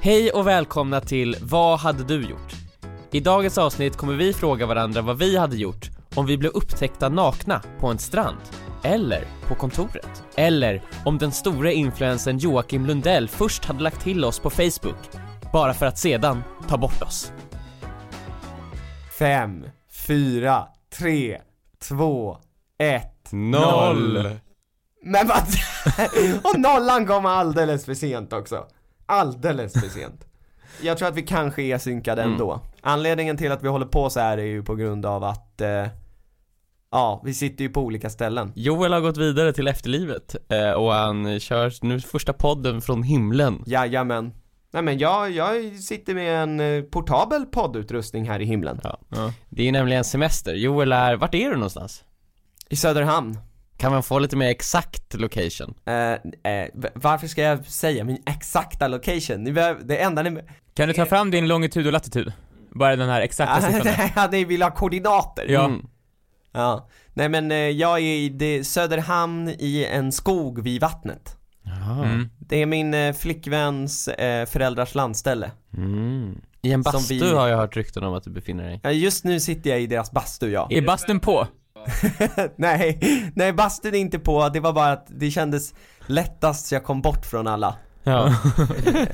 Hej och välkomna till Vad hade du gjort? I dagens avsnitt kommer vi fråga varandra vad vi hade gjort om vi blev upptäckta nakna på en strand, eller på kontoret, eller om den stora influensen Joakim Lundell först hade lagt till oss på Facebook, bara för att sedan ta bort oss. Fem, fyra, tre, två, ett. Noll. Men vad? Och nollan kom alldeles för sent också. Alldeles för sent. Jag tror att vi kanske är synkade Mm. ändå. Anledningen till att vi håller på så här är ju på grund av att eh, Ja, vi sitter ju på olika ställen. Joel har gått vidare till efterlivet eh, och han kör nu första podden från himlen. Jajamän. Nej men jag, jag sitter med en eh, portabel poddutrustning här i himlen. Ja. Det är nämligen semester. Joel är, vart är du någonstans? I Söderhamn. Kan man få lite mer exakt location? Eh, eh, v- varför ska jag säga min exakta location? Ni behöver, det enda ni... Kan du ta fram din longitud och latitud? Bara den här exakta siffran. Ja, ni vill ha koordinater? Ja. Mm. Ja. Nej men eh, jag är i det, Söderhamn i en skog vid vattnet. Mm. Det är min eh, flickväns eh, föräldrars landställe. Mm. I en bastu vi- har jag hört rykten om att du befinner dig. Ja, just nu sitter jag i deras bastu ja. Är bastun på? nej, nej bastun är inte på, det var bara att det kändes lättast så jag kom bort från alla. Ja. Eh,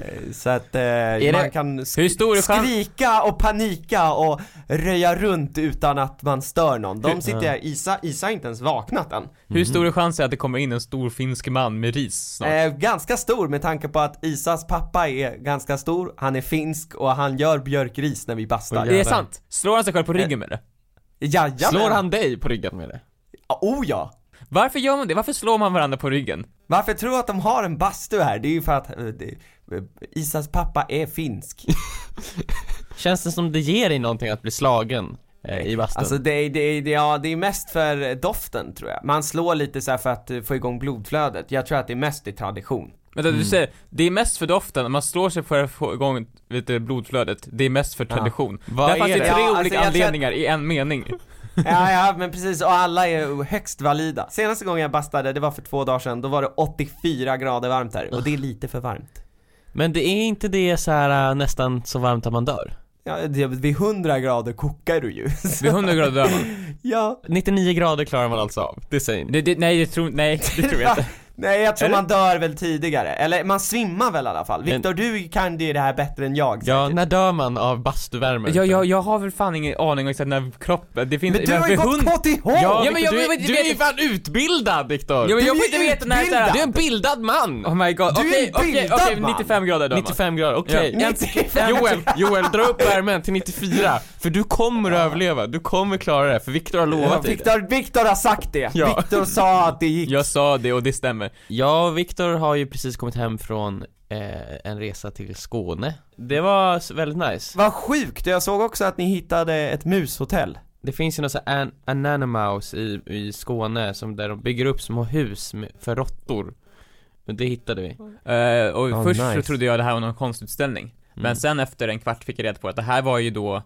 Så att eh, det- man kan sk- Hur stor är chans- skrika och panika och röja runt utan att man stör någon. De sitter här, Isa, Isa har inte ens vaknat än. Hur stor är chansen att det kommer in en stor finsk man med ris snart? Eh, ganska stor med tanke på att Isas pappa är ganska stor, han är finsk och han gör björkris när vi bastar. Det är sant. Slår han sig själv på ryggen med det? Jajamän! Slår han dig på ryggen med det? Oh ja! Varför gör man det? Varför slår man varandra på ryggen? Varför tror du att de har en bastu här? Det är ju för att eh, det, eh, Isas pappa är finsk. Känns det som det ger dig någonting att bli slagen eh, i bastun? Alltså det, är- det, det, ja, det är mest för doften tror jag. Man slår lite så här för att eh, få igång blodflödet. Jag tror att det är mest i tradition. Vänta, du säger, det är mest för doften, man slår sig för att få igång lite blodflödet, det är mest för Ja. tradition. Vad Där fanns är det det? tre Ja, alltså, olika jag att- anledningar i en mening. Ja, ja, men precis. Och alla är högst valida. Senaste gången jag bastade, det var för två dagar sedan, då var det 84 grader varmt här. Och det är lite för varmt. Men det är inte det så här äh, nästan så varmt att man dör? Ja, det, vid 100 grader kokar du ju. Så- Vid 100 grader dör man. Ja. 99 grader klarar man alltså av, det säger ni? Det, det, nej, det tror, nej, det tror jag inte. Nej, jag tror Eller? man dör väl tidigare. Eller man svimmar väl i alla fall. Viktor, du kan det här bättre än jag Ja, säkert. när dör man av bastuvärme? Jag, jag, jag har väl fan ingen aning om exakt när kroppen, det finns... Men du har ju gått hund- KTH! Ja, Ja, men jag- du, jag- är- jag- du är ju fan utbildad Viktor! Ja, men Du jag är får inte veta när utbildad! Du är en bildad man! Oh my god, Du är okej, en okej, bildad okej, man. 95 grader dör man. 95 grader, okej. Ja, En- 95 Joel, Joel, dra upp värmen till 94, för du kommer att överleva, du kommer klara det, för Viktor har Ja, lovat dig det. Viktor, Viktor har sagt det. Ja. Viktor sa att det gick. Jag sa det och det stämmer. Jag och Viktor har ju precis kommit hem från eh, en resa till Skåne. Det var väldigt nice. Vad sjukt, jag såg också att ni hittade ett mushotell. Det finns ju något så här an- Ananomouse i, i Skåne som där de bygger upp små hus med, för råttor. Men det hittade vi. Eh, och Oh, först nice. så trodde jag det här var någon konstutställning. Men Mm. sen efter en kvart fick jag reda på att det här var ju då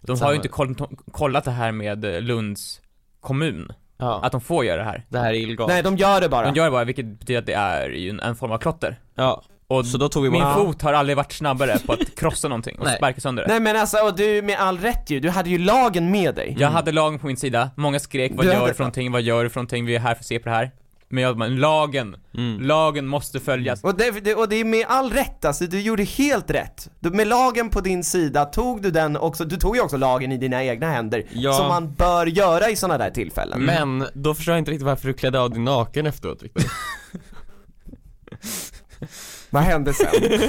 De har ju inte koll, kollat det här med Lunds kommun, Ja, att de får göra det här. det här är illegalt. Nej, de gör det bara. De gör det bara, vilket betyder att det är ju en, en form av klotter. Ja, Och så då tog vi min fot har aldrig varit snabbare på att krossa någonting och Nej. sparka sönder det. Nej men alltså, och du med all rätt ju, du hade ju lagen med dig. Jag hade lagen på min sida, många skrek 'Vad Du gör du för någonting? Vad gör du för någonting? Vi är här för att se på det här' Men jag men lagen, Mm. lagen måste följas. Och det, det, och det är med all rätt alltså, du gjorde helt rätt. Du, med lagen på din sida tog du den också, du tog ju också lagen i dina egna händer. Ja. Som man bör göra i sådana där tillfällen. Men, då förstår jag inte riktigt varför du klädde av dig naken efteråt Viktor. Vad hände sen?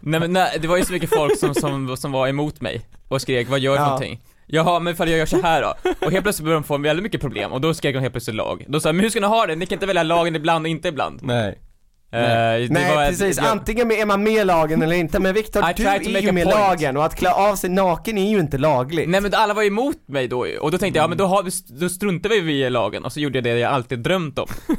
Nej men nej, det var ju så mycket folk som, som, som var emot mig och skrek 'Vad gör du Ja. någonting?' Jaha, men ifall jag gör så här då? Och helt plötsligt började de få väldigt mycket problem och då skrek de helt plötsligt lag. Då sa jag, men hur ska ni ha det? Ni kan inte välja lagen ibland och inte ibland. Nej. Det Nej var- precis, jag- antingen är man med i lagen eller inte, men Viktor I du är ju med point. lagen och att klä av sig naken är ju inte lagligt. Nej men alla var emot mig då ju, och då tänkte jag, ja men då, har vi, då struntar vi i lagen, och så gjorde jag det jag alltid drömt om.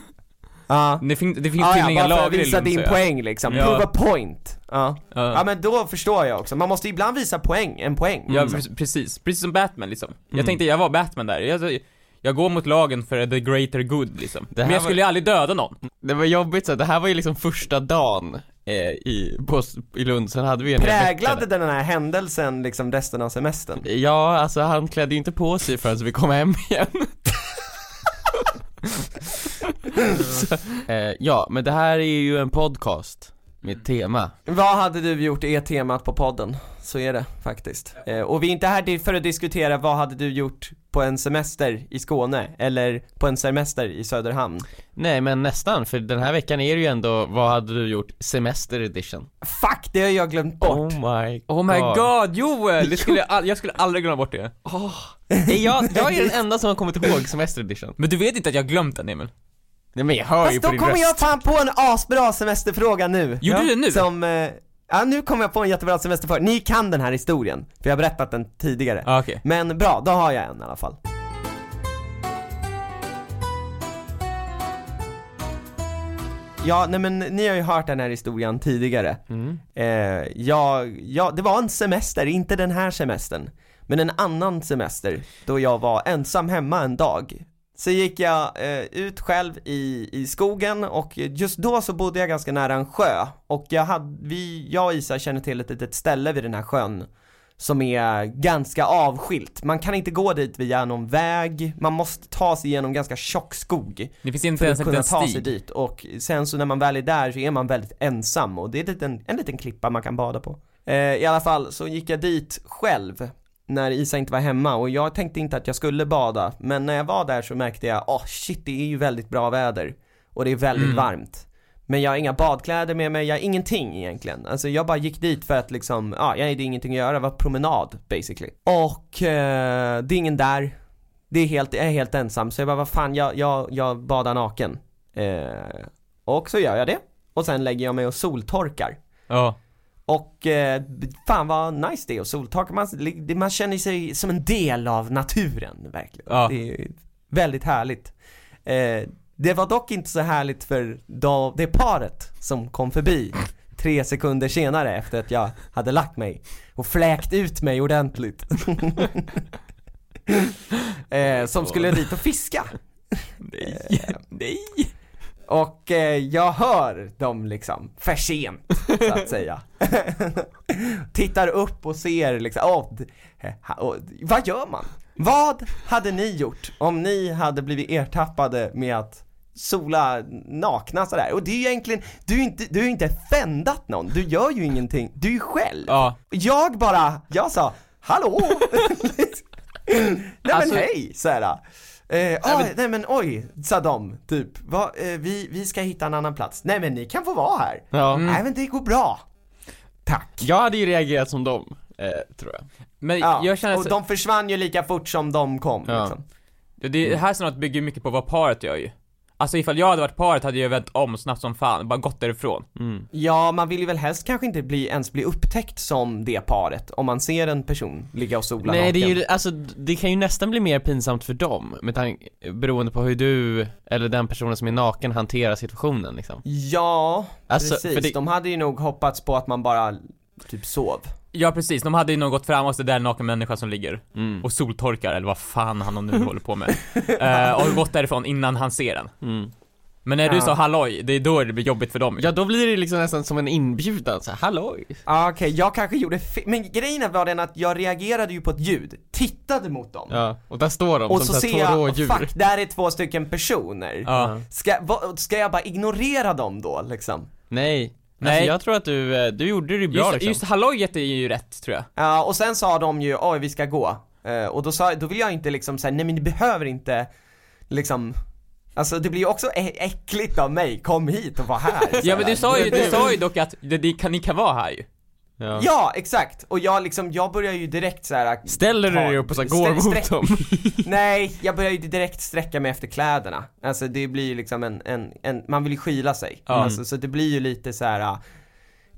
Ja. Det, fin, det finns Ja, tydligen ja, inga lagar i visa Lund, din jag. poäng liksom, Ja. prove a point. Ja. Ja. ja men då förstår jag också, man måste ibland visa poäng, en poäng. Ja, liksom. pre- precis. Precis som Batman liksom. Jag Mm. tänkte, jag var Batman där. Jag, jag går mot lagen för the greater good liksom. Men jag var- skulle ju aldrig döda någon. Det var jobbigt så, det här var ju liksom första dagen eh, i, på, i Lund, sen hade vi en Präglade den här händelsen liksom resten av semestern? Ja, alltså han klädde ju inte på sig förrän vi kom hem igen Så, eh, Ja, men det här är ju en podcast med tema. Vad hade du gjort är temat på podden, så är det faktiskt. Eh, och vi är inte här för att diskutera vad hade du gjort på en semester i Skåne, eller på en semester i Söderhamn. Nej men nästan, för den här veckan är det ju ändå, vad hade du gjort, semester edition? Fuck, det har jag glömt bort! Oh my Oh my god, Joel! Det skulle jag, all, jag skulle aldrig glömma bort det. Nej, jag, jag är den enda som har kommit ihåg semester edition Men du vet inte att jag har glömt den Emil? Nej men jag hör ju Fast på då din kommer röst jag fan på en asbra semesterfråga nu! Gjorde du det nu? Som, eh, ja nu kommer jag på en jättebra semesterfråga. Ni kan den här historien, för jag har berättat den tidigare. Okej. Men bra, då har jag en i alla fall. Ja, nej men ni har ju hört den här historien tidigare. mm. Eh, ja, ja, det var en semester, inte den här semestern. Men en annan semester, då jag var ensam hemma en dag. Så gick jag eh, ut själv i, i skogen och just då så bodde jag ganska nära en sjö. Och jag, hade, vi, jag och Isa känner till ett litet ställe vid den här sjön som är ganska avskilt. Man kan inte gå dit via någon väg, man måste ta sig igenom ganska tjock skog Det finns inte för ens att en kunna liten ta sig dit och sen så när man väl är där så är man väldigt ensam och det är en liten, en liten klippa man kan bada på. Eh, I alla fall så gick jag dit själv när Isa inte var hemma och jag tänkte inte att jag skulle bada men när jag var där så märkte jag, åh oh, shit det är ju väldigt bra väder och det är väldigt Mm. varmt. Men jag har inga badkläder med mig, jag har ingenting egentligen. Alltså jag bara gick dit för att liksom, ja, jag hade ingenting att göra, det var promenad basically. Och eh, det är ingen där, det är helt, jag är helt ensam, så jag bara, vad fan, jag, jag, jag badar naken. Eh, och så gör jag det. Och sen lägger jag mig och soltorkar. Ja. Och eh, fan vad nice det är att soltorka, man, man känner sig som en del av naturen verkligen. Ja. Det är väldigt härligt. Eh, det var dock inte så härligt för då, det paret som kom förbi tre sekunder senare efter att jag hade lagt mig och fläkt ut mig ordentligt. eh, som skulle dit och fiska. Nej, nej. Och eh, jag hör dem liksom, för sent, så att säga. Tittar upp och ser liksom, ha- och, vad gör man? Vad hade ni gjort om ni hade blivit ertappade med att sola nakna sådär? Och det är ju egentligen, du är ju inte, du är inte fändat någon, du gör ju ingenting, du är ju själv. Ja. Jag bara, jag sa, hallå? nej Alltså- men hej, såhär. Eh, ah, nej men oj, sa de, typ, Va, eh, vi, vi ska hitta en annan plats. Nej men ni kan få vara här. Ja, Mm. Nej men det går bra. Tack. jag hade ju reagerat som dem, eh, tror jag Men Ja, jag känner och så, de försvann ju lika fort som de kom Ja. liksom. det, det här snart bygger mycket på vad paret gör ju. Alltså ifall jag hade varit paret hade jag vänt om snabbt som fan, bara gått därifrån. mm. Ja, man vill ju väl helst kanske inte bli, ens bli upptäckt som det paret om man ser en person ligga och sola Nej det är naken. ju, alltså det kan ju nästan bli mer pinsamt för dem med tanke, beroende på hur du, eller den personen som är naken hanterar situationen liksom Ja, Alltså, precis. för det- De hade ju nog hoppats på att man bara typ sov. Ja precis, de hade ju nog gått fram och så där är en naken människa som ligger mm. och soltorkar eller vad fan han nu håller på med. Eh, och gått därifrån innan han ser den. Mm. Men när du Ja. sa halloj, det är då det blir jobbigt för dem. Ja då blir det liksom nästan som en inbjudan så här, halloj Ah, Okej, jag kanske gjorde men grejen var den att jag reagerade ju på ett ljud, tittade mot dem. Ja, och där står de Och som så ser två jag, rådjur fuck, där är två stycken personer. Ja. Ska, vad, ska jag bara ignorera dem då liksom? Nej, Nej. Alltså, jag tror att du, eh, du gjorde det bra Just, liksom just hallojet är ju rätt tror jag. Ja, och sen sa de ju, oj vi ska gå. Eh, och då sa, då vill jag inte liksom säga, nej men ni behöver inte, liksom Alltså det blir ju också äckligt av mig, kom hit och var här Ja men du sa ju, du sa ju dock att det, det kan, ni kan vara här ju. Ja. Ja, exakt! Och jag liksom, jag börjar ju direkt så här. Ställer du dig upp och så här, går mot dem? Nej, jag börjar ju direkt sträcka mig efter kläderna. Alltså det blir ju liksom en, en, en man vill ju skyla sig. Ja. Alltså, så det blir ju lite så här.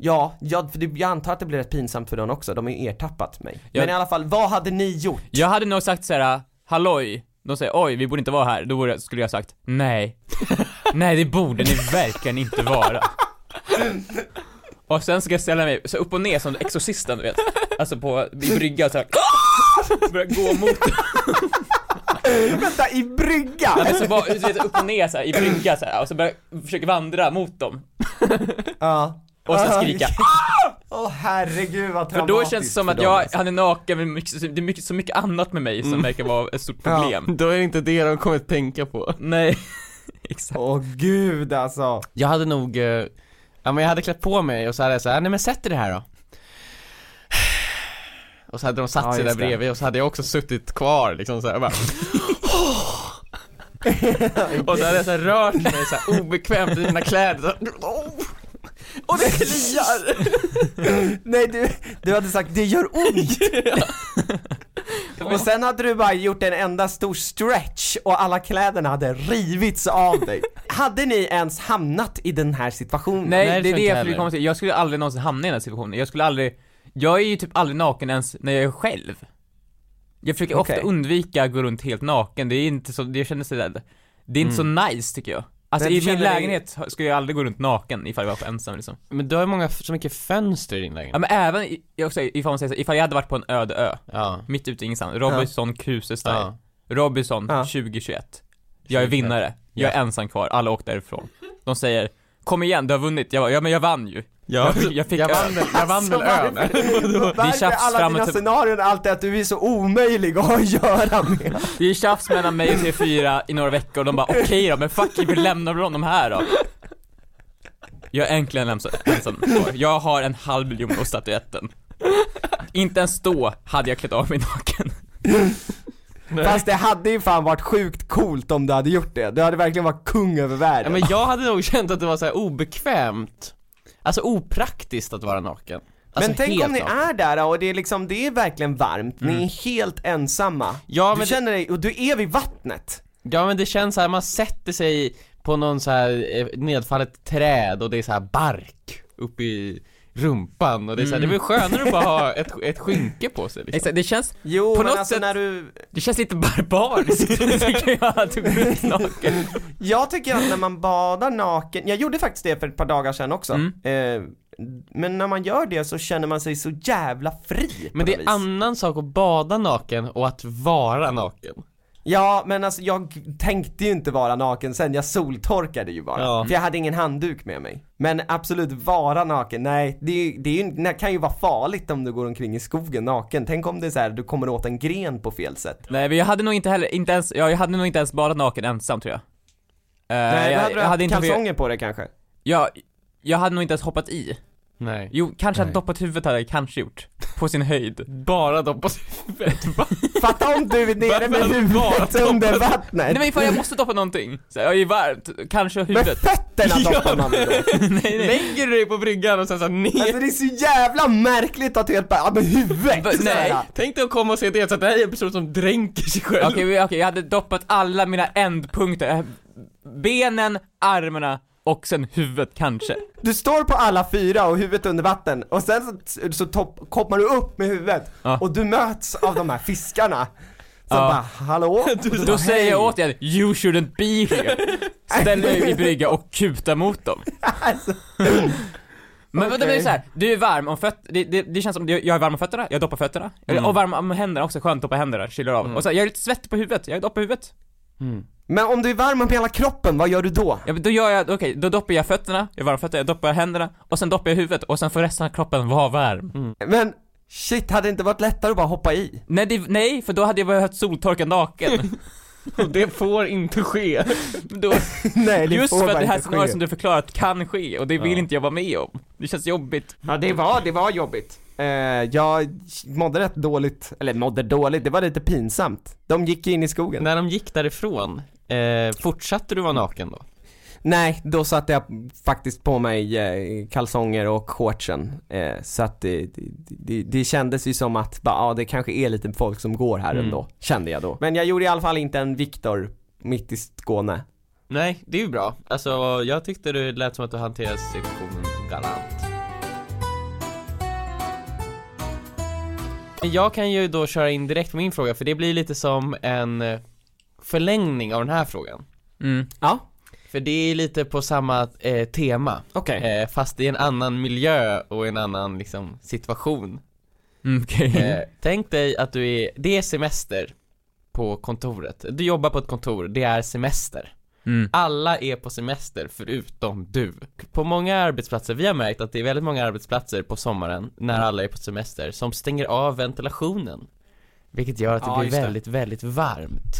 Ja, jag, för jag antar att det blir rätt pinsamt för dem också, de har ju ertappat mig. Ja. Men i alla fall, vad hade ni gjort? Jag hade nog sagt såhär, halloj, de säger oj, vi borde inte vara här, då borde, skulle jag sagt nej. nej, det borde ni verkligen inte vara. Och sen ska jag ställa mig så upp och ner som Exorcisten du vet, alltså på, i brygga såhär, börja gå mot Vänta, i brygga! Ja, men så bara, du vet, upp och ner så här, i brygga så här, och så börjar försöka vandra mot dem. Ja. och sen skrika. Åh herregud vad För traumatiskt då känns det som för att jag, han är naken, men mycket, det är mycket, så mycket annat med mig som Mm. verkar vara ett stort Ja. problem. Då är det inte det de kommer att tänka på. Nej, exakt. Åh gud alltså. Jag hade nog, eh, ja men jag hade klätt på mig och så hade jag såhär, nej men sätt dig det här då Och så hade de satt Ja, sig där just det. bredvid och så hade jag också suttit kvar liksom såhär bara Och så hade jag så här rört mig så här obekvämt i mina kläder så Och det kliar! Nej du, du hade sagt det gör ont! Och sen hade du bara gjort en enda stor stretch och alla kläderna hade rivits av dig. Hade ni ens hamnat i den här situationen? Nej, Nej, det det är det jag skulle komma till. Jag skulle aldrig någonsin hamna i den här situationen. Jag skulle aldrig, jag är ju typ aldrig naken ens när jag är själv. Jag försöker Okej. ofta undvika att gå runt helt naken, det är inte så, det känns sådär, det är inte så nice tycker jag. Alltså Men i min känner dig- lägenhet skulle jag aldrig gå runt naken ifall jag var på ensam liksom. Men du har ju många, så mycket fönster i din Ja lägenhet men även, i- jag också, ifall man säger så, ifall jag hade varit på en öde ö, Ja, mitt ute i ingenstans, Robinson Crusoe style. ja. Robinson Ja. 2021. Jag är vinnare, jag är Ja. ensam kvar, alla åkte därifrån. De säger Kom igen, du har vunnit. Jag bara, ja men jag vann ju. Ja, Jag- jag fick jag vann jag vann väl ön? Varför tjafs alla fram och dina scenarion alltid att du är så omöjlig att ha att göra med? Det är tjafs mellan mig och TV4 i några veckor och de bara okej då, men fuck vi lämnar väl honom här då. Jag är äntligen ensam, ensam. Jag har en halv miljon på statyetten. Inte ens då hade jag klätt av mig naken. Fast det hade ju fan varit sjukt coolt om du hade gjort det. Du hade verkligen varit kung över Ja, världen. men jag hade nog känt att det var så här obekvämt Alltså opraktiskt att vara naken alltså, men tänk om ni naken. är där och det är liksom, det är verkligen varmt, ni Mm. är helt ensamma. Ja du känner dig, och du är vid vattnet. ja men det känns så här, man sätter sig på någon så här eh, nedfallet träd och det är så här bark uppe i rumpan och det är så här, det är väl skönare att bara ha ett, ett skynke på sig liksom. Exakt, det känns, Jo, På men något alltså sätt- när du, det känns lite barbariskt tycker jag att du går runt naken. jag tycker att när man badar naken, jag gjorde faktiskt det för ett par dagar sedan också. Mm. Eh, men när man gör det så känner man sig så jävla fri Men det något är vis. annan sak att bada naken och att vara naken Ja, men alltså jag tänkte ju inte vara naken sen, jag soltorkade ju bara. Ja. För jag hade ingen handduk med mig. Men absolut, vara naken, nej, det, är, det, är det kan ju vara farligt om du går omkring i skogen naken. Tänk om det är så här, du kommer åt en gren på fel sätt. Nej men jag hade nog inte heller, inte ens, ja, jag hade nog inte ens badat naken ensam tror jag. Eh, nej, jag, då hade du jag haft inte kalsonger på dig kanske. jag, jag hade nog inte ens hoppat i. Nej Jo, kanske Nej. doppat huvudet hade jag kanske gjort. På sin höjd. Bara doppa huvudet Fatta om du är nere med huvudet under doppat- vattnet. Nej men ifall jag måste doppa någonting, så jag är varmt, kanske huvudet. fötterna doppar man då? nej nej. Lägger du dig på bryggan och sen så här ner Alltså det är så jävla märkligt att du helt bara, ja men huvudet! Va- nej. såhär. Tänk dig att komma och se det så att det här är en person som dränker sig själv Okej, vi- okej, jag hade doppat alla mina ändpunkter. Benen, armarna och sen huvudet kanske. Du står på alla fyra och huvudet under vatten och sen så, så topp, koppar du upp med huvudet Ja. och du möts av de här fiskarna som Ja. bara, hallå? Du Då bara, säger jag åt dig, you shouldn't be here. Ställ dig i brygga och kuta mot dem. Alltså, Men vänta, Okej. det är så här, du är varm om fötterna, det, det, det känns som, jag är varm om fötterna, jag doppar fötterna. Mm. Och varm om händerna också, skönt att doppa händerna, chillar av. Mm. Och så, jag är lite svettig på huvudet, jag doppar huvudet. mm. Men om du är varm om hela kroppen, vad gör du då? Ja, men då gör jag, okej, då doppar jag fötterna, jag är varm om fötterna, jag doppar händerna, och sen doppar jag huvudet, och sen får resten av kroppen vara varm. Men shit, hade det inte varit lättare att bara hoppa i? Nej, det, nej, för då hade jag behövt soltorka naken. Och det får inte ske då, Nej, det just får för att det här scenariot som du förklarat kan ske, och det vill Ja. inte jag vara med om. Det känns jobbigt. Ja det var, det var jobbigt. Eh, jag mådde rätt dåligt, eller mådde dåligt, det var lite pinsamt. De gick in i skogen. När de gick därifrån, eh, fortsatte du vara naken då? Nej, då satte jag faktiskt på mig eh, kalsonger och shortsen. Eh, så att det, det, det, kändes ju som att, ja det kanske är lite folk som går här Mm. ändå, kände jag då. Men jag gjorde i alla fall inte en Viktor mitt i Skåne. Nej, det är ju bra. Alltså, jag tyckte det lät som att du hanterade situationen galant. Jag kan ju då köra in direkt på min fråga, för det blir lite som en eh, förlängning av den här frågan. Mm. Ja. För det är lite på samma eh, tema, Okej. eh, fast i en annan miljö och en annan liksom situation. Mm, okej. Eh, tänk dig att du är, det är semester på kontoret. Du jobbar på ett kontor, det är semester. Mm. Alla är på semester förutom du. På många arbetsplatser, vi har märkt att det är väldigt många arbetsplatser på sommaren, när alla är på semester, som stänger av ventilationen. Vilket gör att det Ja, blir just det. väldigt, väldigt varmt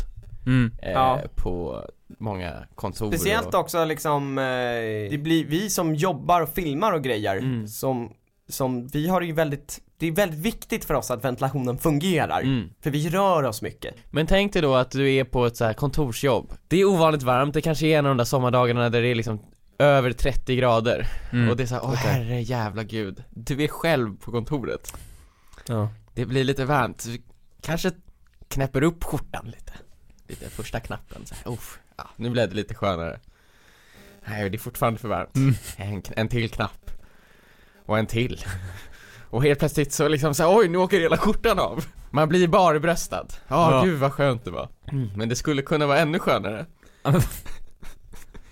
Mm. eh, Ja. på många kontor Speciellt och... också liksom, eh, det blir vi som jobbar och filmar och grejer, Mm. som, som, vi har ju väldigt, det är väldigt viktigt för oss att ventilationen fungerar. Mm. För vi rör oss mycket. Men tänk dig då att du är på ett så här kontorsjobb. Det är ovanligt varmt, det kanske är en av de där sommardagarna där det är liksom över 30 grader. Mm. Och det är såhär, åh Okej. herre jävla gud. Du är själv på kontoret. Ja. Det blir lite varmt, kanske knäpper upp skjortan lite. Lite första knappen så här, uff, ja, nu blev det lite skönare. Nej, det är fortfarande för varmt. Mm. En, en till knapp. Och en till. Och helt plötsligt så liksom så här, oj nu åker hela skjortan av. Man blir barbröstad. Ja, Ja. gud vad skönt det var. Men det skulle kunna vara ännu skönare.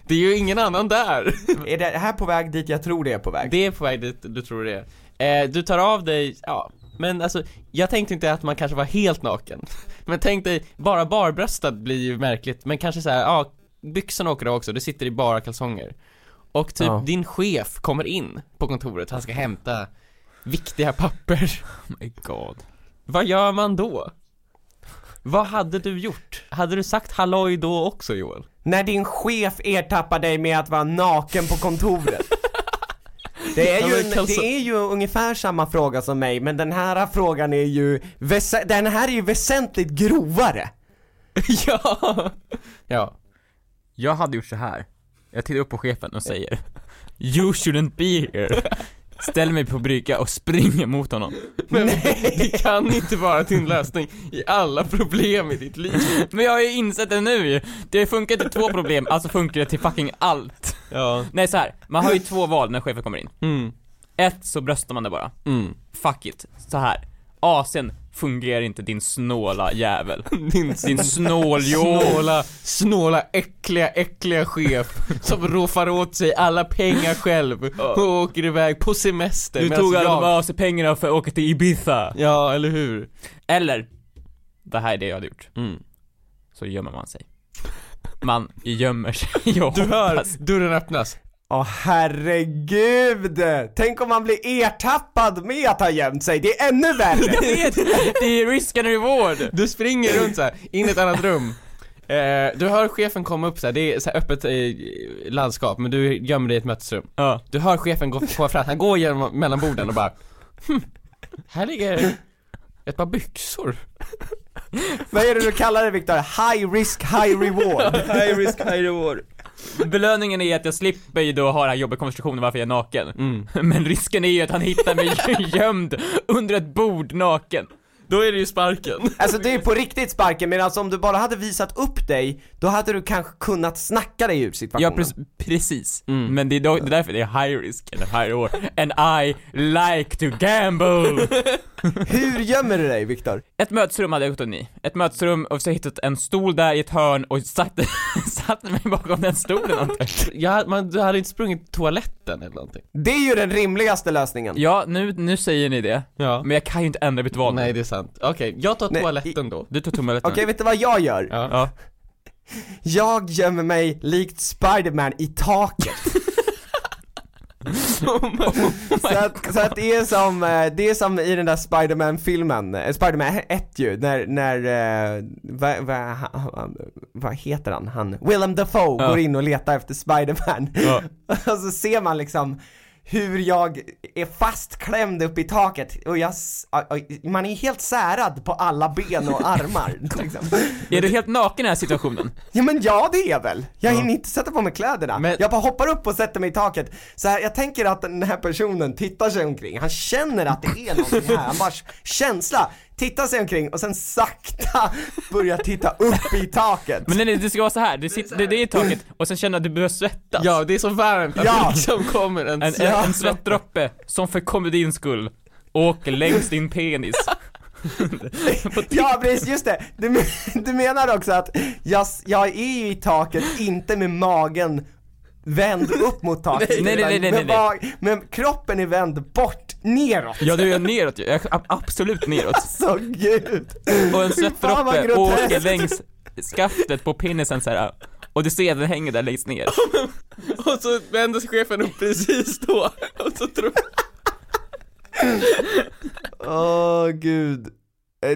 det är ju ingen annan där. Är det här på väg dit jag tror det är på väg? Det är på väg dit du tror det är. Eh, du tar av dig, ja, men alltså, jag tänkte inte att man kanske var helt naken. Men tänk dig, bara barbröstad blir ju märkligt, men kanske så här, ja, byxorna åker av också, du sitter i bara kalsonger. Och typ Ja. din chef kommer in på kontoret, han ska hämta viktiga papper. Oh my god. Vad gör man då? Vad hade du gjort? Hade du sagt halloj då också Joel? När din chef ertappar dig med att vara naken på kontoret. Det är, ju en, det är ju ungefär samma fråga som mig, men den här frågan är ju, den här är ju väsentligt grovare. ja! Ja. Jag hade gjort så här. Jag tittar upp på chefen och säger You shouldn't be here. Ställer mig på brygga och springer mot honom. Men det kan inte vara din lösning i alla problem i ditt liv. Men jag har ju insett det nu ju. Det funkar till två problem, alltså funkar det till fucking allt. Ja. Nej så här. man har ju två val när chefen kommer in. Mm. Ett, så bröstar man det bara. Mm. Fuck it. Så här. AC'n fungerar inte din snåla jävel. Din Din snåljål. snåla, snåla, äckliga, äckliga chef som roffar åt sig alla pengar själv och åker iväg på semester Du tog alla jag... de AC-pengarna för att åka till Ibiza. Ja, eller hur? Eller, det här är det jag hade gjort. Mm. Så gömmer man sig. Man gömmer sig och Du hör, dörren öppnas. Åh herregud! Tänk om man blir ertappad med att ha gömt sig, det är ännu Jag värre! vet! Det är risk and reward! Du springer runt så här, in i ett annat rum. Eh, du hör chefen komma upp så här, det är så här öppet eh, landskap, men du gömmer dig i ett mötesrum. Ja. Du hör chefen gå gå fram, han går genom, mellan borden och bara hm, här ligger ett par byxor. Vad är det du kallar det Viktor? High risk, high reward? high risk, high reward. Belöningen är att jag slipper ju då ha den här jobbiga konversationen varför jag är naken. Mm. Men risken är ju att han hittar mig gömd under ett bord naken. Då är det ju sparken. Alltså det är på riktigt sparken, men alltså om du bara hade visat upp dig, då hade du kanske kunnat snacka dig ur Ja, situationen. pre- precis. Mm. Men det är, då, det är därför det är high risk and high reward. And I like to gamble! Hur gömmer du dig Viktor? Ett mötesrum hade jag gått in i. Ett mötesrum och så hittat en stol där i ett hörn och satt, satt mig bakom den stolen antar jag. Man, du hade inte sprungit toaletten eller någonting? Det är ju den rimligaste lösningen. Ja, nu, nu säger ni det. Ja. Men jag kan ju inte ändra mitt val. Nej det är sant. Okej, jag tar Nej, toaletten då. Du tog toaletten. Okej, vet du vad jag gör? Ja. Ja. Jag gömmer mig likt Spiderman i taket. så, att, så att det är som, eh, det är som i den där Spiderman-filmen, eh, Spiderman 1 ju, när, när, eh, vad va, va heter han? han? Willem Dafoe Ja. går in och letar efter Spiderman. Ja. och så ser man liksom hur jag är fastklämd upp i taket och jag, man är helt särad på alla ben och armar liksom. Är du helt naken i den här situationen? Ja men ja det är jag väl, jag hinner inte sätta på mig kläderna. Men- Jag bara hoppar upp och sätter mig i taket. Så här, jag tänker att den här personen tittar sig omkring, han känner att det är någonting här, han bara känsla, tittar sig omkring och sen sakta börjar titta upp i taket. Men nej, nej, det ska vara så här. Du sitter, det, det är i taket och sen känner du att du börjar svettas. Ja, det är så varmt att Ja. det liksom kommer en, En, en, en svettdroppe som för komedins skull åker längs din penis. Ja precis, just det. Du, men- du menar också att jag, jag är ju i taket, inte med magen vänd upp mot taket. Nej, nej, nej, nej, nej. Men kroppen är vänd bort, neråt. Ja, du är neråt. Jag- Absolut neråt. Så gud. Och en svettdroppe åker längs skaftet på penisen så här Och du ser den hänger där längst ner. Och så vänder sig chefen upp precis då, och så tror Åh gud Eh,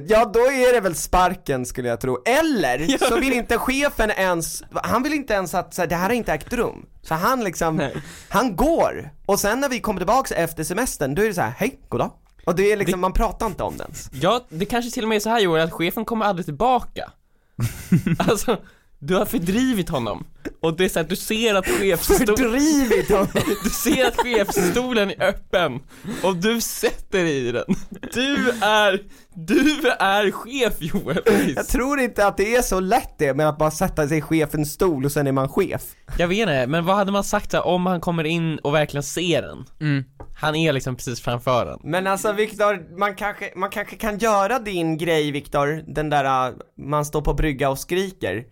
Ja då är det väl sparken skulle jag tro, eller så vill inte chefen ens, han vill inte ens att så här, det här har inte ägt rum. Så han liksom, Nej. han går, och sen när vi kommer tillbaks efter semestern, då är det så här: hej, goddag. Och det är liksom, man pratar inte om det ens. Ja, det kanske till och med är så här Joel, att chefen kommer aldrig tillbaka. Alltså, du har fördrivit honom. Och det är så att du ser att chefsstolen Fördrivit honom! Du ser att chefsstolen är öppen. Och du sätter dig i den. Du är, du är chef Joel. Jag tror inte att det är så lätt det med att bara sätta sig i chefens stol och sen är man chef. Jag vet inte, men vad hade man sagt då, om han kommer in och verkligen ser den? Mm. Han är liksom precis framför den Men alltså Viktor, man kanske, man kanske kan göra din grej Viktor, den där, uh, man står på brygga och skriker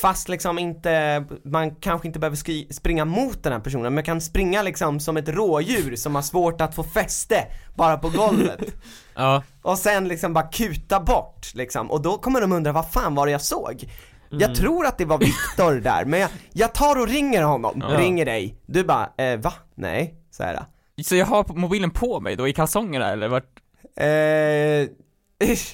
Fast liksom inte, man kanske inte behöver skri- springa mot den här personen, men kan springa liksom som ett rådjur som har svårt att få fäste bara på golvet Ja. Och sen liksom bara kuta bort liksom, och då kommer de undra vad fan var det jag såg? Mm. Jag tror att det var Viktor där, men jag, jag tar och ringer honom, Ja. ringer dig, du bara, eh, va? Nej, så här. Så jag har mobilen på mig då i kalsongerna eller vart? Eh,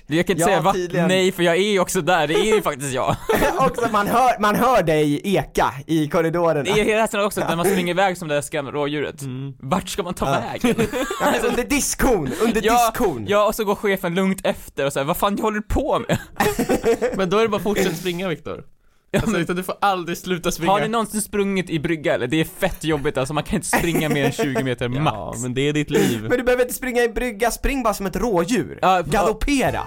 Jag kan inte Ja, säga va? tydligen. Nej, för jag är ju också där, det är ju faktiskt jag. också man hör, man hör dig eka i korridorerna. Det är tiden också när man springer iväg som det där rådjuret. Vart ska man ta Ja. vägen? Ja, under diskon, under Ja, diskon. ja, och så går chefen lugnt efter och säger vad fan håller du på med? Men då är det bara att fortsätta springa Viktor Ja, Alltså men, utan du får aldrig sluta springa har ni någonsin sprungit i brygga eller? Det är fett jobbigt alltså, man kan inte springa mer än 20 meter Ja, max. men det är ditt liv Men du behöver inte springa i brygga, spring bara som ett rådjur. Ja, Galoppera.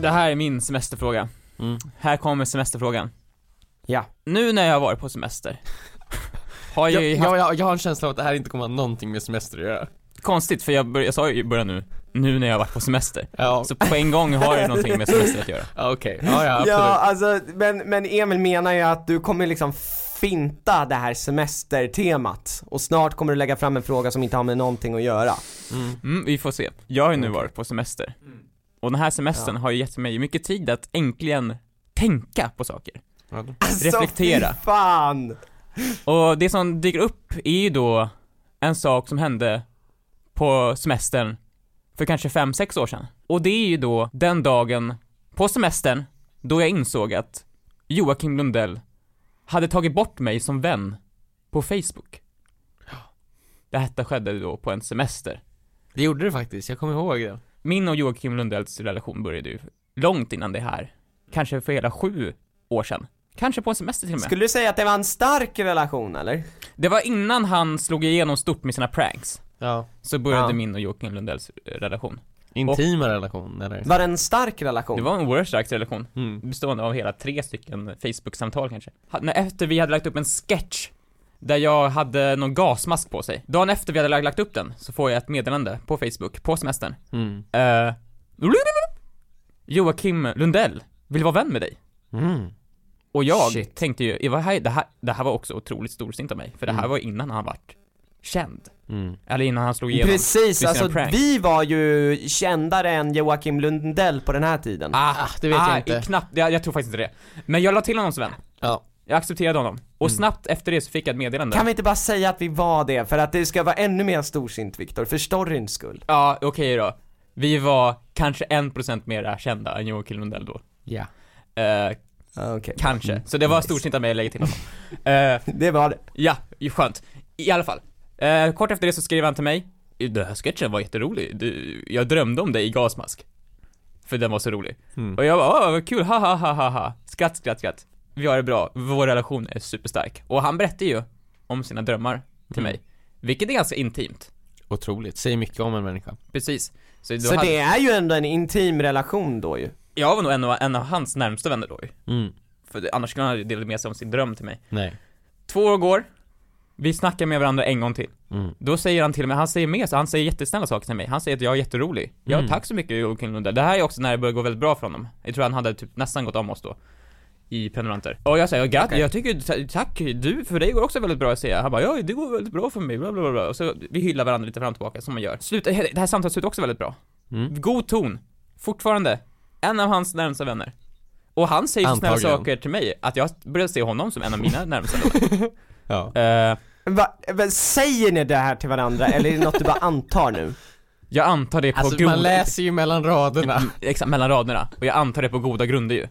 Det här är min semesterfråga. Mm. Här kommer semesterfrågan. Ja. Nu när jag har varit på semester, har jag jag, haft jag, jag, jag har en känsla av att det här inte kommer ha någonting med semester att göra konstigt för jag, bör, jag sa ju i början nu, nu när jag har varit på semester. Ja, Så på en gång har det någonting med semester att göra. ja okej, ja ja absolut Ja, alltså, men, men Emil menar ju att du kommer liksom finta det här semestertemat och snart kommer du lägga fram en fråga som inte har med någonting att göra. mm. Mm, vi får se. Jag har ju nu varit på semester. Och den här semestern Ja. har ju gett mig mycket tid att äntligen tänka på saker. Alltså Reflektera. fan! Och det som dyker upp är ju då en sak som hände på semestern för kanske 5-6 år sedan. Och det är ju då den dagen på semestern då jag insåg att Joakim Lundell hade tagit bort mig som vän på Facebook. Det här skedde då på en semester. Det gjorde det faktiskt, jag kommer ihåg det Min och Joakim Lundells relation började ju långt innan det här. Kanske för hela sju år sedan. Kanske på en semester till och med. Skulle du säga att det var en stark relation eller? Det var innan han slog igenom stort med sina pranks. Ja Så började Ja. min och Joakim Lundells eh, relation. Intima relation eller? Var det en stark relation? Det var en oerhört stark relation. Mm. Bestående av hela tre stycken Facebook-samtal kanske. Ha- när- Efter vi hade lagt upp en sketch där jag hade någon gasmask på sig. Dagen efter vi hade lag- lagt upp den så får jag ett meddelande på Facebook, på semestern. Mm. Eh, Joakim Lundell vill vara vän med dig. Mm. Och jag Shit. tänkte ju, det här, det, här, det här var också otroligt storsint av mig, för det här Mm. var innan han vart känd. Mm. Eller innan han slog igenom. Precis, alltså prank. vi var ju kändare än Joakim Lundell på den här tiden. Ah, det vet ah, jag inte Knappt, jag, jag tror faktiskt inte det. Men jag la till honom som vän. Ja Jag accepterade honom. Och Mm. snabbt efter det så fick jag ett meddelande. Kan vi inte bara säga att vi var det, för att det ska vara ännu mer storsint Viktor, för storyns skull. Ja, okej då. Vi var kanske en procent mer kända än Joakim Lundell då. Ja Eh, Ah, Okej. kanske. Så det var Nice. storsint av mig att lägga till honom. Eh, Det var det. ja, skönt. I alla fall. Eh, kort efter det så skrev han till mig. Den här sketchen var jätterolig. Du, jag drömde om dig i gasmask. För den var så rolig. Mm. Och jag bara, åh vad kul, ha ha ha ha ha. Skratt, skratt, skratt. Vi har det bra, vår relation är superstark. Och han berättar ju om sina drömmar till Mm. mig. Vilket är ganska intimt. Otroligt, säger mycket om en människa Precis. Så, Så hade, det är ju ändå en intim relation då ju. Jag var nog en av, en av hans närmsta vänner då ju. Mm. För annars skulle han ha delat med sig om sin dröm till mig. Nej Två år går. Vi snackar med varandra en gång till. mm. Då säger han till mig, han säger med sig, han säger jättesnälla saker till mig. Han säger att jag är jätterolig. Ja, Mm. tack så mycket Joakim Lundell. Det här är också när det börjar gå väldigt bra för honom. Jag tror han hade typ nästan gått om oss då. I prenumeranter. Och jag säger, gratt, Okej. jag tycker, ta- tack, du, för dig går också väldigt bra säger jag. Han bara, ja det går väldigt bra för mig, bla bla bla. Och så vi hyllar varandra lite fram och tillbaka, som man gör. Slut, det här samtalet slutar också väldigt bra. Mm. God ton. Fortfarande. en av hans närmsta vänner. Och han säger så snälla Antagligen. saker till mig, att jag börjar se honom som en av mina närmsta vänner. Ja. Eh, Va, men säger ni det här till varandra eller är det något du bara antar nu? jag antar det på Alltså goda... man läser ju mellan raderna. Mm, Exakt, mellan raderna. Och jag antar det på goda grunder ju.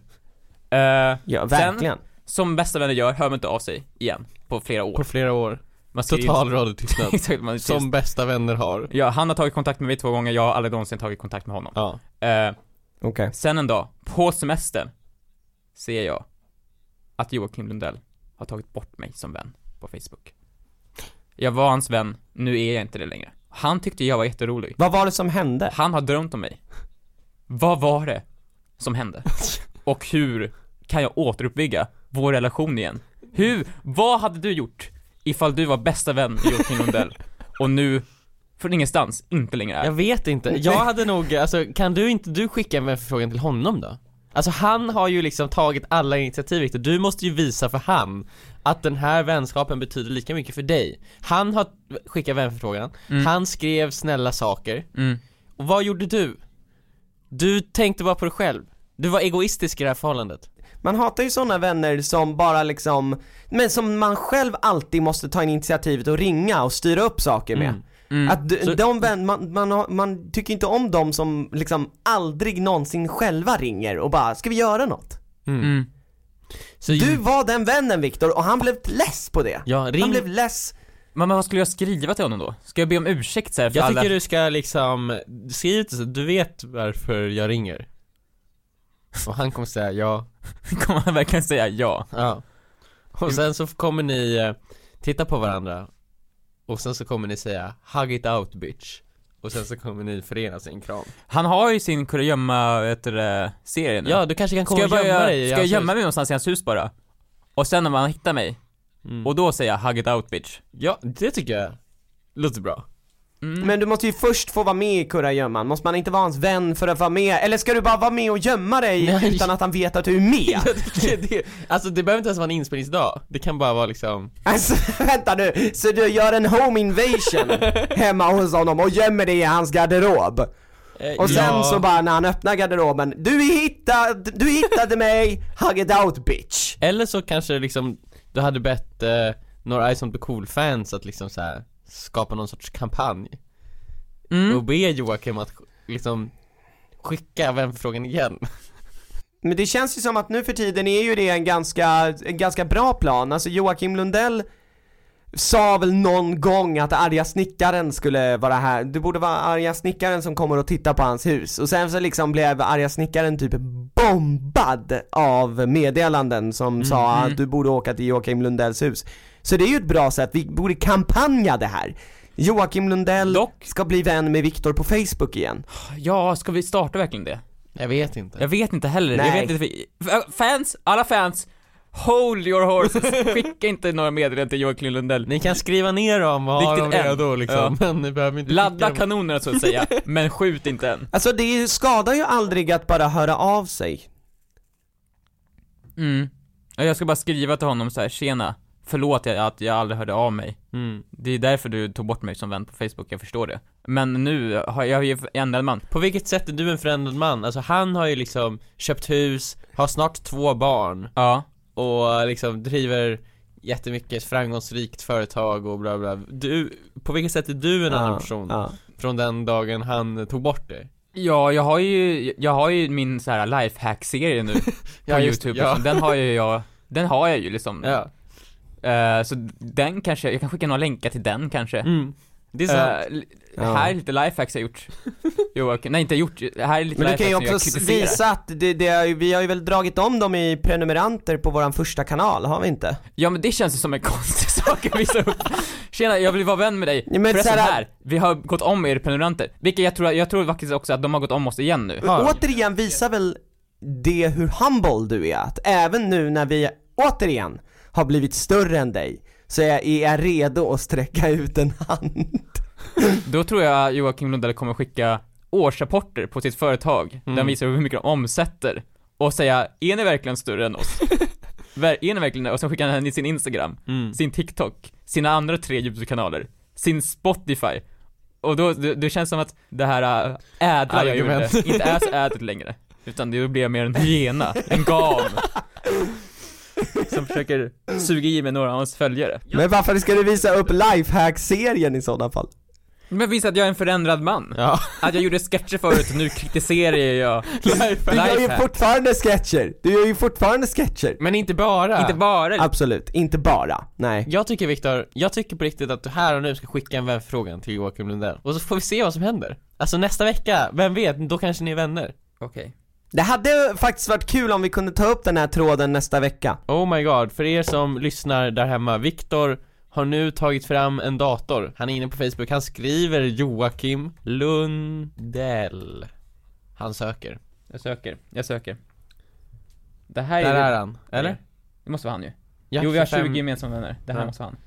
Eh, Ja, verkligen. som bästa vänner gör, hör man inte av sig igen. På flera år. På flera år. Man Total radiotystnad. Exakt, man Som bästa vänner har. Ja, han har tagit kontakt med mig två gånger, jag har aldrig någonsin tagit kontakt med honom. Ja. Eh, Okej. sen en dag, på semestern, ser jag att Joakim Lundell har tagit bort mig som vän på Facebook. Jag var hans vän, nu är jag inte det längre. Han tyckte jag var jätterolig. Vad var det som hände? Han har drömt om mig. Vad var det som hände? Och hur kan jag återuppbygga vår relation igen? Hur, vad hade du gjort ifall du var bästa vän med Joakim Lundell och nu, från ingenstans, inte längre är? Jag vet inte, jag hade nog, alltså kan du inte du skicka en vänförfrågan till honom då? Alltså han har ju liksom tagit alla initiativ Victor, du måste ju visa för han att den här vänskapen betyder lika mycket för dig Han har skickat vänförfrågan, Mm. han skrev snälla saker, Mm. och vad gjorde du? Du tänkte bara på dig själv, du var egoistisk i det här förhållandet Man hatar ju sådana vänner som bara liksom, men som man själv alltid måste ta initiativet och ringa och styra upp saker med. Mm. Mm. Att d- Så- de vän, man, man, man tycker inte om dem som liksom aldrig någonsin själva ringer och bara, ska vi göra något? Mm. Så Du var den vännen Viktor och han blev less på det. Ja, Han ring, blev less. Men vad skulle jag skriva till honom då? Ska jag be om ursäkt så här för jag alla? tycker du ska liksom, skriv det så, du vet varför jag ringer Och han kommer säga ja Kommer han verkligen säga ja? Ja Och sen så kommer ni eh, titta på varandra Och sen så kommer ni säga 'Hug it out bitch' Och sen så kommer ni förenas i en kram Han har ju sin kurragömma, vet du det, serie nu. Ja, du kanske kan komma och gömma dig ska jag gömma mig någonstans i hans hus bara? Och sen när man hittar mig, mm. och då säger jag 'hug it out bitch' Ja, det tycker jag låter bra mm. Men du måste ju först få vara med i kurragömman, måste man inte vara hans vän för att vara med? Eller ska du bara vara med och gömma dig Nej. utan att han vet att du är med? Det, alltså det behöver inte ens vara en inspelningsdag Det kan bara vara liksom Alltså vänta nu, så du gör en home invasion hemma hos honom och gömmer dig i hans garderob? eh, Och sen ja. så bara när han öppnar garderoben, du hittade, du hittade mig, hug it out bitch! Eller så kanske liksom, du hade bett eh, några Ice on the Cool-fans att liksom så här skapa någon sorts kampanj Mm. och be Joakim att liksom skicka vänförfrågan igen Men det känns ju som att nu för tiden är ju det en ganska, en ganska bra plan, alltså Joakim Lundell sa väl någon gång att arga snickaren skulle vara här, det borde vara arga snickaren som kommer och tittar på hans hus och sen så liksom blev arga snickaren typ bombad av meddelanden som sa mm. att du borde åka till Joakim Lundells hus. Så det är ju ett bra sätt, vi borde kampanja det här. Joakim Lundell Dock- ska bli vän med Viktor på Facebook igen. Ja, ska vi starta verkligen det? Jag vet inte Jag vet inte heller, jag Nej. vet inte, fans, alla fans, hold your horses, skicka inte några meddelanden till Joakim Lundell Ni kan skriva ner dem och ha dem redo liksom, men ni behöver inte Ladda kanonerna så att säga, men skjut inte än. Alltså det skadar ju aldrig att bara höra av sig. Mm. Ja, Jag ska bara skriva till honom så här: tjena, förlåt jag- att jag aldrig hörde av mig. mm. Det är därför du tog bort mig som vän på Facebook, jag förstår det. Men nu har jag ju ändrad man. På vilket sätt är du en förändrad man? Alltså han har ju liksom köpt hus, har snart två barn Ja. och liksom driver jättemycket framgångsrikt företag och bla bla Du, på vilket sätt är du en annan person? Ja. Från den dagen han tog bort dig? Ja, jag har ju, jag har ju min så här lifehack-serie nu på Ja, just youtube ja. liksom. Den har ju jag, den har jag ju liksom. Ja, Eh, så den kanske, jag kan skicka några länkar till den kanske. mm. Det är sant Ja. Här är lite lifehacks jag gjort. Joakim, nej inte gjort, här är lite Men du kan ju också visa att det, det är, vi har ju väl dragit om dem i prenumeranter på våran första kanal, har vi inte? Ja men det känns ju som en konstig sak att visa upp. Tjena, jag vill vara vän med dig. Ja, men Förresten såhär- här, vi har gått om er prenumeranter. Vilket jag tror, jag tror faktiskt också att de har gått om oss igen nu. Ja. Återigen visar väl det hur humble du är, att även nu när vi återigen har blivit större än dig, så är jag, är redo att sträcka ut en hand. Då tror jag Joakim Lundell kommer skicka årsrapporter på sitt företag, där Mm. han visar hur mycket de omsätter. Och säga, är ni verkligen större än oss? Är ni verkligen det? Och sen skickar han in sin Instagram, mm. sin TikTok, sina andra tre YouTube-kanaler, sin Spotify. Och då, det, det känns som att det här äh, ädla jag gjorde, inte är så ädelt längre. Utan det blir jag mer en hyena, en gam. Som försöker suga i mig några av hans följare. Men varför ska du visa upp lifehack-serien i sådana fall? Men visst att jag är en förändrad man. Ja. Att jag gjorde sketcher förut och nu kritiserar jag Du gör ju Lifehack. fortfarande sketcher, du gör ju fortfarande sketcher Men inte bara. Inte bara Absolut, inte bara, nej Jag tycker Viktor, jag tycker på riktigt att du här och nu ska skicka en vänförfrågan till Joakim Lundell Och så får vi se vad som händer Alltså nästa vecka, vem vet, då kanske ni är vänner Okej. Det hade faktiskt varit kul om vi kunde ta upp den här tråden nästa vecka Oh my god, för er som lyssnar där hemma, Viktor har nu tagit fram en dator Han är inne på Facebook, han skriver Joakim Lundell Han söker Jag söker, jag söker. Det här Där är är han, eller? Det måste vara han ju. Ja, jo, vi har 25. 20 gemensamma vänner. Det här Ja. måste vara han.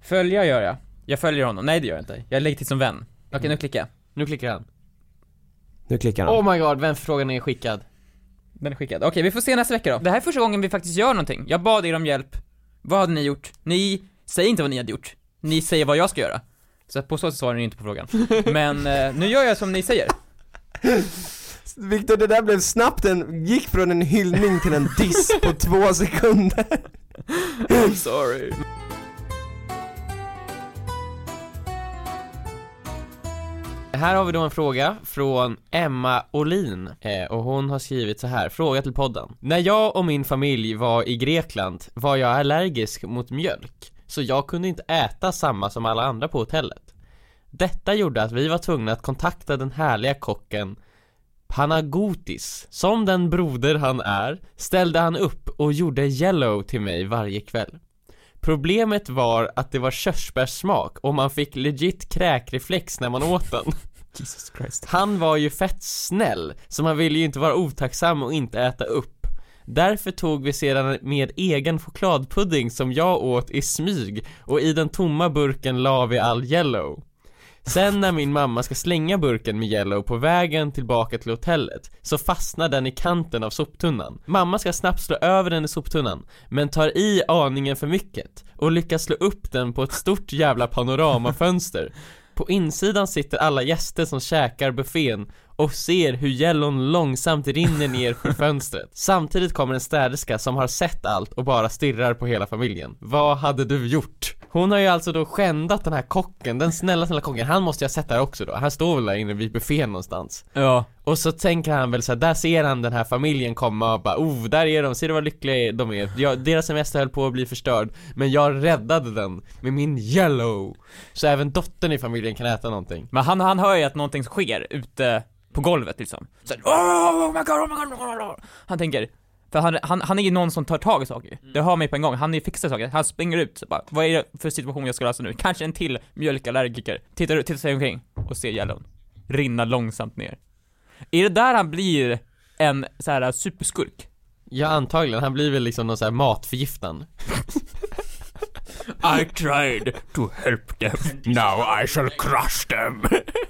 Följa gör jag. Jag följer honom. Nej, det gör jag inte. Jag lägger till som vän. Okej, Mm. nu klickar jag. Nu klickar han Nu klickar han Oh my god, vänförfrågan är skickad Den är skickad. Okej, vi får se nästa vecka då. Det här är första gången vi faktiskt gör någonting. Jag bad er om hjälp. Vad hade ni gjort? Ni säger inte vad ni hade gjort. Ni säger vad jag ska göra. Så på så sätt svarar ni inte på frågan. Men eh, nu gör jag som ni säger. Viktor, det där blev snabbt en, gick från en hyllning till en diss på två sekunder I'm sorry. Här har vi då en fråga från Emma Olin eh, och hon har skrivit så här, fråga till podden. När jag och min familj var i Grekland var jag allergisk mot mjölk, så jag kunde inte äta samma som alla andra på hotellet. Detta gjorde att vi var tvungna att kontakta den härliga kocken Panagotis. Som den broder han är ställde han upp och gjorde yellow till mig varje kväll. Problemet var att det var körsbärssmak och man fick legit kräkreflex när man åt den. Jesus Christ. Han var ju fett snäll, så man ville ju inte vara otacksam och inte äta upp. Därför tog vi sedan med egen chokladpudding som jag åt i smyg och i den tomma burken la vi all yellow. Sen när min mamma ska slänga burken med yellow på vägen tillbaka till hotellet så fastnar den i kanten av soptunnan. Mamma ska snabbt slå över den i soptunnan, men tar i aningen för mycket och lyckas slå upp den på ett stort jävla panoramafönster. På insidan sitter alla gäster som käkar buffén och ser hur yellon långsamt rinner ner för fönstret. Samtidigt kommer en städerska som har sett allt och bara stirrar på hela familjen. Vad hade du gjort? Hon har ju alltså då skändat den här kocken, den snälla snälla kocken, han måste ha sett här också då, han står väl där inne vid buffén någonstans Ja. Och så tänker han väl så här, där ser han den här familjen komma och bara oh, där är de, ser du vad lyckliga de är? Jag, deras semester höll på att bli förstörd, men jag räddade den med min yellow Så även dottern i familjen kan äta någonting Men han, han hör ju att någonting sker ute på golvet liksom. Så här, oh my god, oh my god, oh my god. Han tänker, för han, han, han är ju någon som tar tag i saker. Det hör mig på en gång, han är ju fixar saker. Han springer ut, så bara, vad är det för situation jag ska lösa nu? Kanske en till mjölkallergiker. Tittar, tittar sig omkring och ser yellon rinna långsamt ner. Är det där han blir en så här superskurk? Ja antagligen, han blir väl liksom någon sån här matförgiftan I tried to help them, now I shall crush them.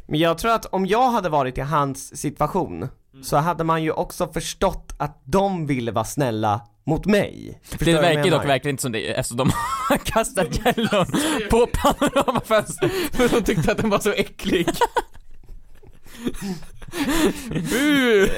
Men jag tror att om jag hade varit i hans situation Så hade man ju också förstått att de ville vara snälla mot mig Förstår Det verkar dock verkligen inte som det, eftersom de har kastat yellon på panoramafönstret. För de tyckte att den var så äcklig Bu!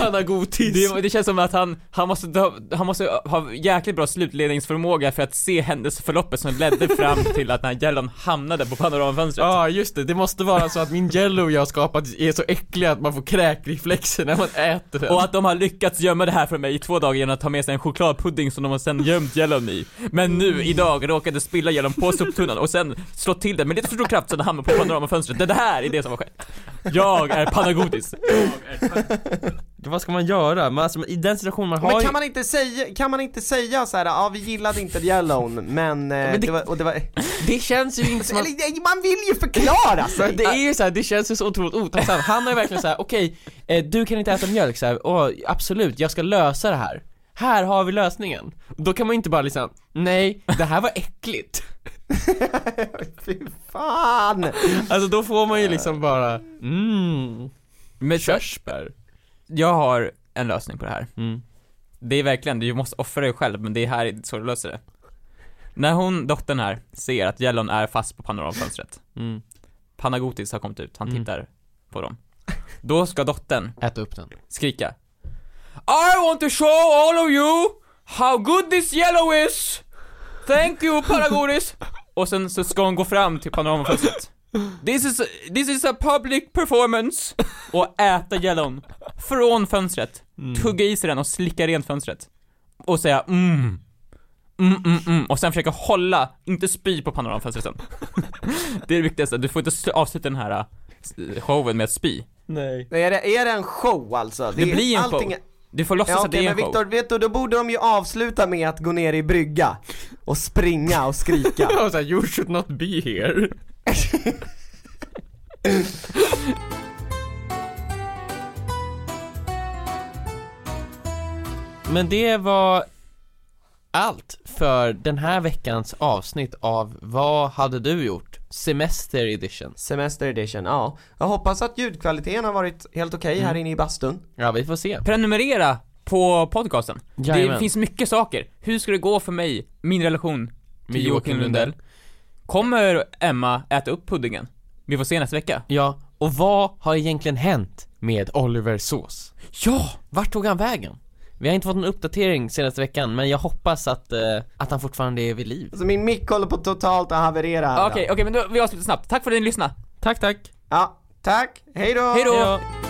Panagotis Det, det känns som att han, han måste, ha, han måste ha jäkligt bra slutledningsförmåga för att se händelseförloppet som ledde fram till att den här yellon hamnade på panoramafönstret. Ja just det, det måste vara så att min yellow jag har skapat är så äcklig att man får kräkreflexer när man äter den Och att de har lyckats gömma det här för mig i två dagar genom att ta med sig en chokladpudding som de har sen gömt yellon i. Men nu, idag, råkade spilla yellon på soptunnan och sen slå till den med lite för stor kraft så den hamnade på panoramafönstret. Det, det här är det som har skett. Jag är panagotis. Vad ska man göra? Man, alltså, I den situationen man har Men ju- kan man inte säga, kan man inte säga så här, ja vi gillade inte yellon men, eh, men det- det... var, och det var Det känns ju inte som att Eller, man vill ju förklara sig! Det är ju så här, det känns ju så otroligt otacksamt. Han har ju verkligen så här: okej, eh, du kan inte äta mjölk så här, åh, absolut, jag ska lösa det här. Här har vi lösningen. Då kan man inte bara liksom, nej, det här var äckligt. Fy fan! Alltså då får man ju liksom bara, mm, Med körsbär. Jag har en lösning på det här. Mm. Det är verkligen, du måste offra dig själv, men det är här så du löser det. När hon, dottern här, ser att yellon är fast på panoramafönstret. Mm. Panagotis har kommit ut, han Mm. tittar på dem. Då ska dottern Äta upp den. skrika I want to show all of you how good this yellow is! Thank you Paragodis! Och sen så ska hon gå fram till panoramafönstret This is, a, this is a public performance! Och äta yellow'n från fönstret, tugga i sig den och slicka rent fönstret Och säga mm Mm, mm, mm, och sen försöka hålla, inte spy på panoramafönstret sen Det är det viktigaste, du får inte avsluta den här äh, showen med att spy Nej. Är det, är det en show alltså? Det blir en allting show. Du får låtsas Ja att det är men en show Viktor, vet du, då borde de ju avsluta med att gå ner i brygga och springa och skrika var såhär, you should not be here. Men det var allt för den här veckans avsnitt av Vad hade du gjort? Semester edition. Semester edition, ja. Jag hoppas att ljudkvaliteten har varit helt okej här inne i bastun Ja, vi får se. Prenumerera på podcasten. Det Jajamän. finns mycket saker. Hur ska det gå för mig, min relation Med Joakim Joakim Lundell? Kommer Emma äta upp puddingen? Vi får se nästa vecka. Ja, och vad har egentligen hänt med Oliver Sås? Ja! Vart tog han vägen? Vi har inte fått någon uppdatering senaste veckan, men jag hoppas att, eh, att han fortfarande är vid liv. Alltså min mick håller på totalt att haverera här Okej, okej, men då, vi avslutar snabbt. Tack för att ni lyssnade. Tack, tack! Ja, tack, hej då! Hej då! Hej då.